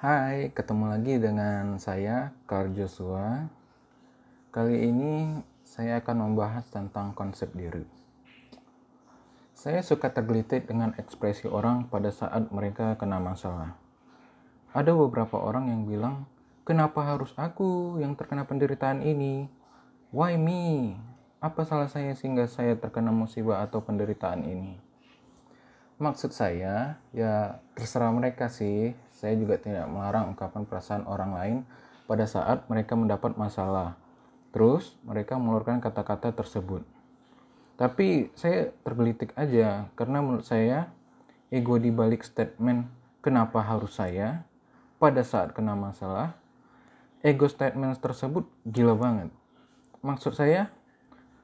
Hai, ketemu lagi dengan saya, Carl Joshua. Kali ini saya akan membahas tentang konsep diri. Saya suka tergelitik dengan ekspresi orang pada saat mereka kena masalah. Ada beberapa orang yang bilang, "Kenapa harus aku yang terkena penderitaan ini? Why me? Apa salah saya sehingga saya terkena musibah atau penderitaan ini?" Maksud saya, ya terserah mereka sih. Saya juga tidak melarang ungkapan perasaan orang lain pada saat mereka mendapat masalah. Terus mereka mengeluarkan kata-kata tersebut. Tapi saya tergelitik aja karena menurut saya ego di balik statement kenapa harus saya pada saat kena masalah, ego statement tersebut gila banget. Maksud saya,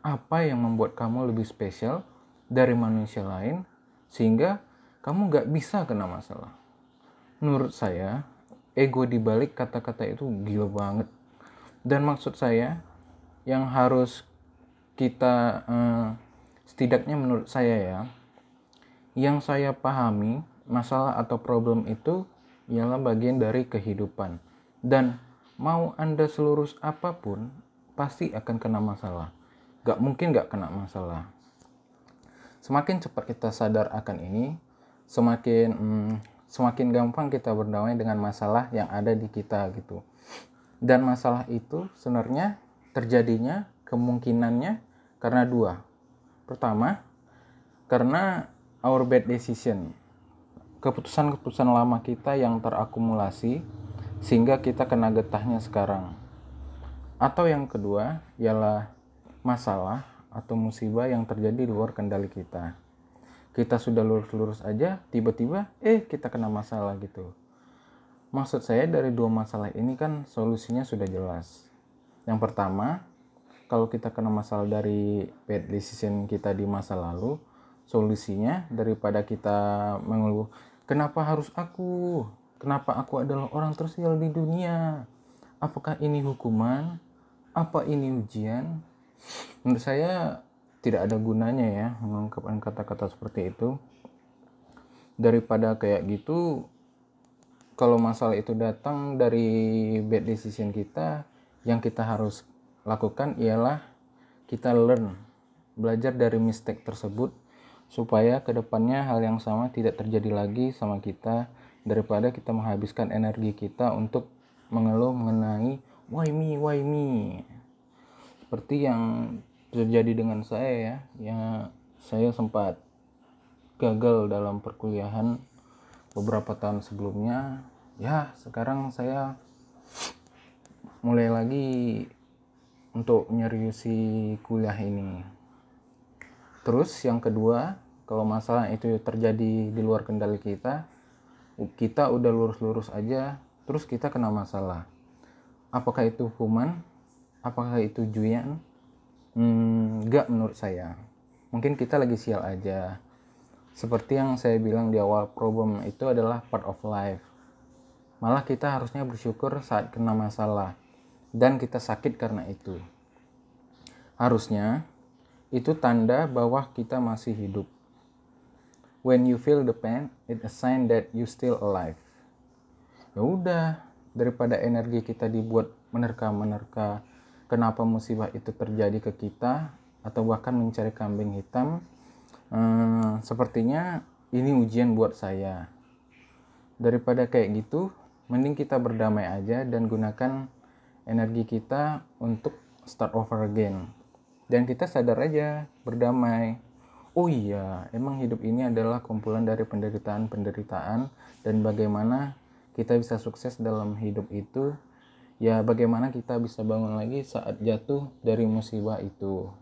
apa yang membuat kamu lebih spesial dari manusia lain sehingga kamu gak bisa kena masalah. Menurut saya, ego di balik kata-kata itu gila banget. Dan maksud saya, yang harus kita eh, setidaknya menurut saya ya, yang saya pahami masalah atau problem itu ialah bagian dari kehidupan. Dan mau Anda selurus apa pun, pasti akan kena masalah. Gak mungkin gak kena masalah semakin cepat kita sadar akan ini, semakin hmm, semakin gampang kita berdamai dengan masalah yang ada di kita gitu. Dan masalah itu sebenarnya terjadinya kemungkinannya karena dua. Pertama, karena our bad decision. Keputusan-keputusan lama kita yang terakumulasi sehingga kita kena getahnya sekarang. Atau yang kedua ialah masalah atau musibah yang terjadi di luar kendali kita. Kita sudah lurus-lurus aja, tiba-tiba eh kita kena masalah gitu. Maksud saya dari dua masalah ini kan solusinya sudah jelas. Yang pertama, kalau kita kena masalah dari bad decision kita di masa lalu, solusinya daripada kita mengeluh, kenapa harus aku? Kenapa aku adalah orang tersial di dunia? Apakah ini hukuman? Apa ini ujian? menurut saya tidak ada gunanya ya mengungkapkan kata-kata seperti itu. Daripada kayak gitu kalau masalah itu datang dari bad decision kita yang kita harus lakukan ialah kita learn belajar dari mistake tersebut supaya ke depannya hal yang sama tidak terjadi lagi sama kita daripada kita menghabiskan energi kita untuk mengeluh mengenai why me? Why me? Seperti yang terjadi dengan saya ya. Ya saya sempat gagal dalam perkuliahan beberapa tahun sebelumnya. Ya sekarang saya mulai lagi untuk menyeriusi kuliah ini. Terus yang kedua kalau masalah itu terjadi di luar kendali kita kita udah lurus-lurus aja terus kita kena masalah. Apakah itu hukuman apakah itu Juyan hmm, nggak menurut saya. Mungkin kita lagi sial aja. Seperti yang saya bilang di awal problem itu adalah part of life. Malah kita harusnya bersyukur saat kena masalah dan kita sakit karena itu. Harusnya itu tanda bahwa kita masih hidup. When you feel the pain it a sign that you still alive. Ya udah daripada energi kita dibuat menerka-menerka kenapa musibah itu terjadi ke kita atau bahkan mencari kambing hitam hmm, sepertinya ini ujian buat saya. Daripada kayak gitu mending kita berdamai aja dan gunakan energi kita untuk start over again. Dan kita sadar aja berdamai. Oh iya emang hidup ini adalah kumpulan dari penderitaan-penderitaan dan bagaimana kita bisa sukses dalam hidup itu ya bagaimana kita bisa bangun lagi saat jatuh dari musibah itu?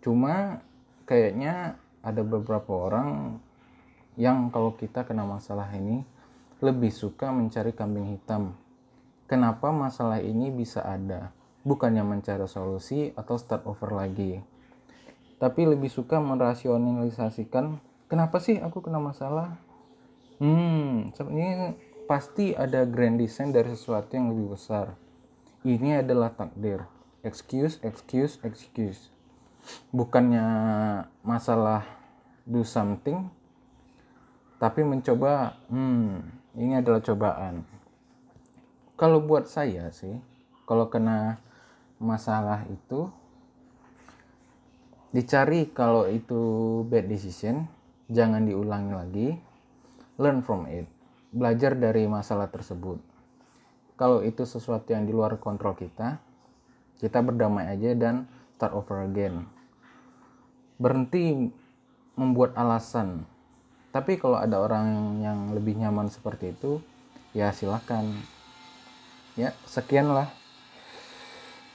Cuma kayaknya ada beberapa orang yang kalau kita kena masalah ini lebih suka mencari kambing hitam. Kenapa masalah ini bisa ada? Bukannya mencari solusi atau start over lagi? Tapi lebih suka merasionalisasikan kenapa sih aku kena masalah? Hmm sebenarnya pasti ada grand design dari sesuatu yang lebih besar. Ini adalah takdir. Excuse, excuse, excuse. Bukannya masalah do something, tapi mencoba hmm ini adalah cobaan kalau buat saya sih kalau kena masalah itu dicari kalau itu bad decision jangan diulangi lagi learn from it belajar dari masalah tersebut. Kalau itu sesuatu yang di luar kontrol kita kita berdamai aja dan start over again. Berhenti membuat alasan. Tapi kalau ada orang yang lebih nyaman seperti itu ya silakan. Ya sekianlah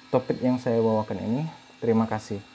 topik yang saya bawakan ini. Terima kasih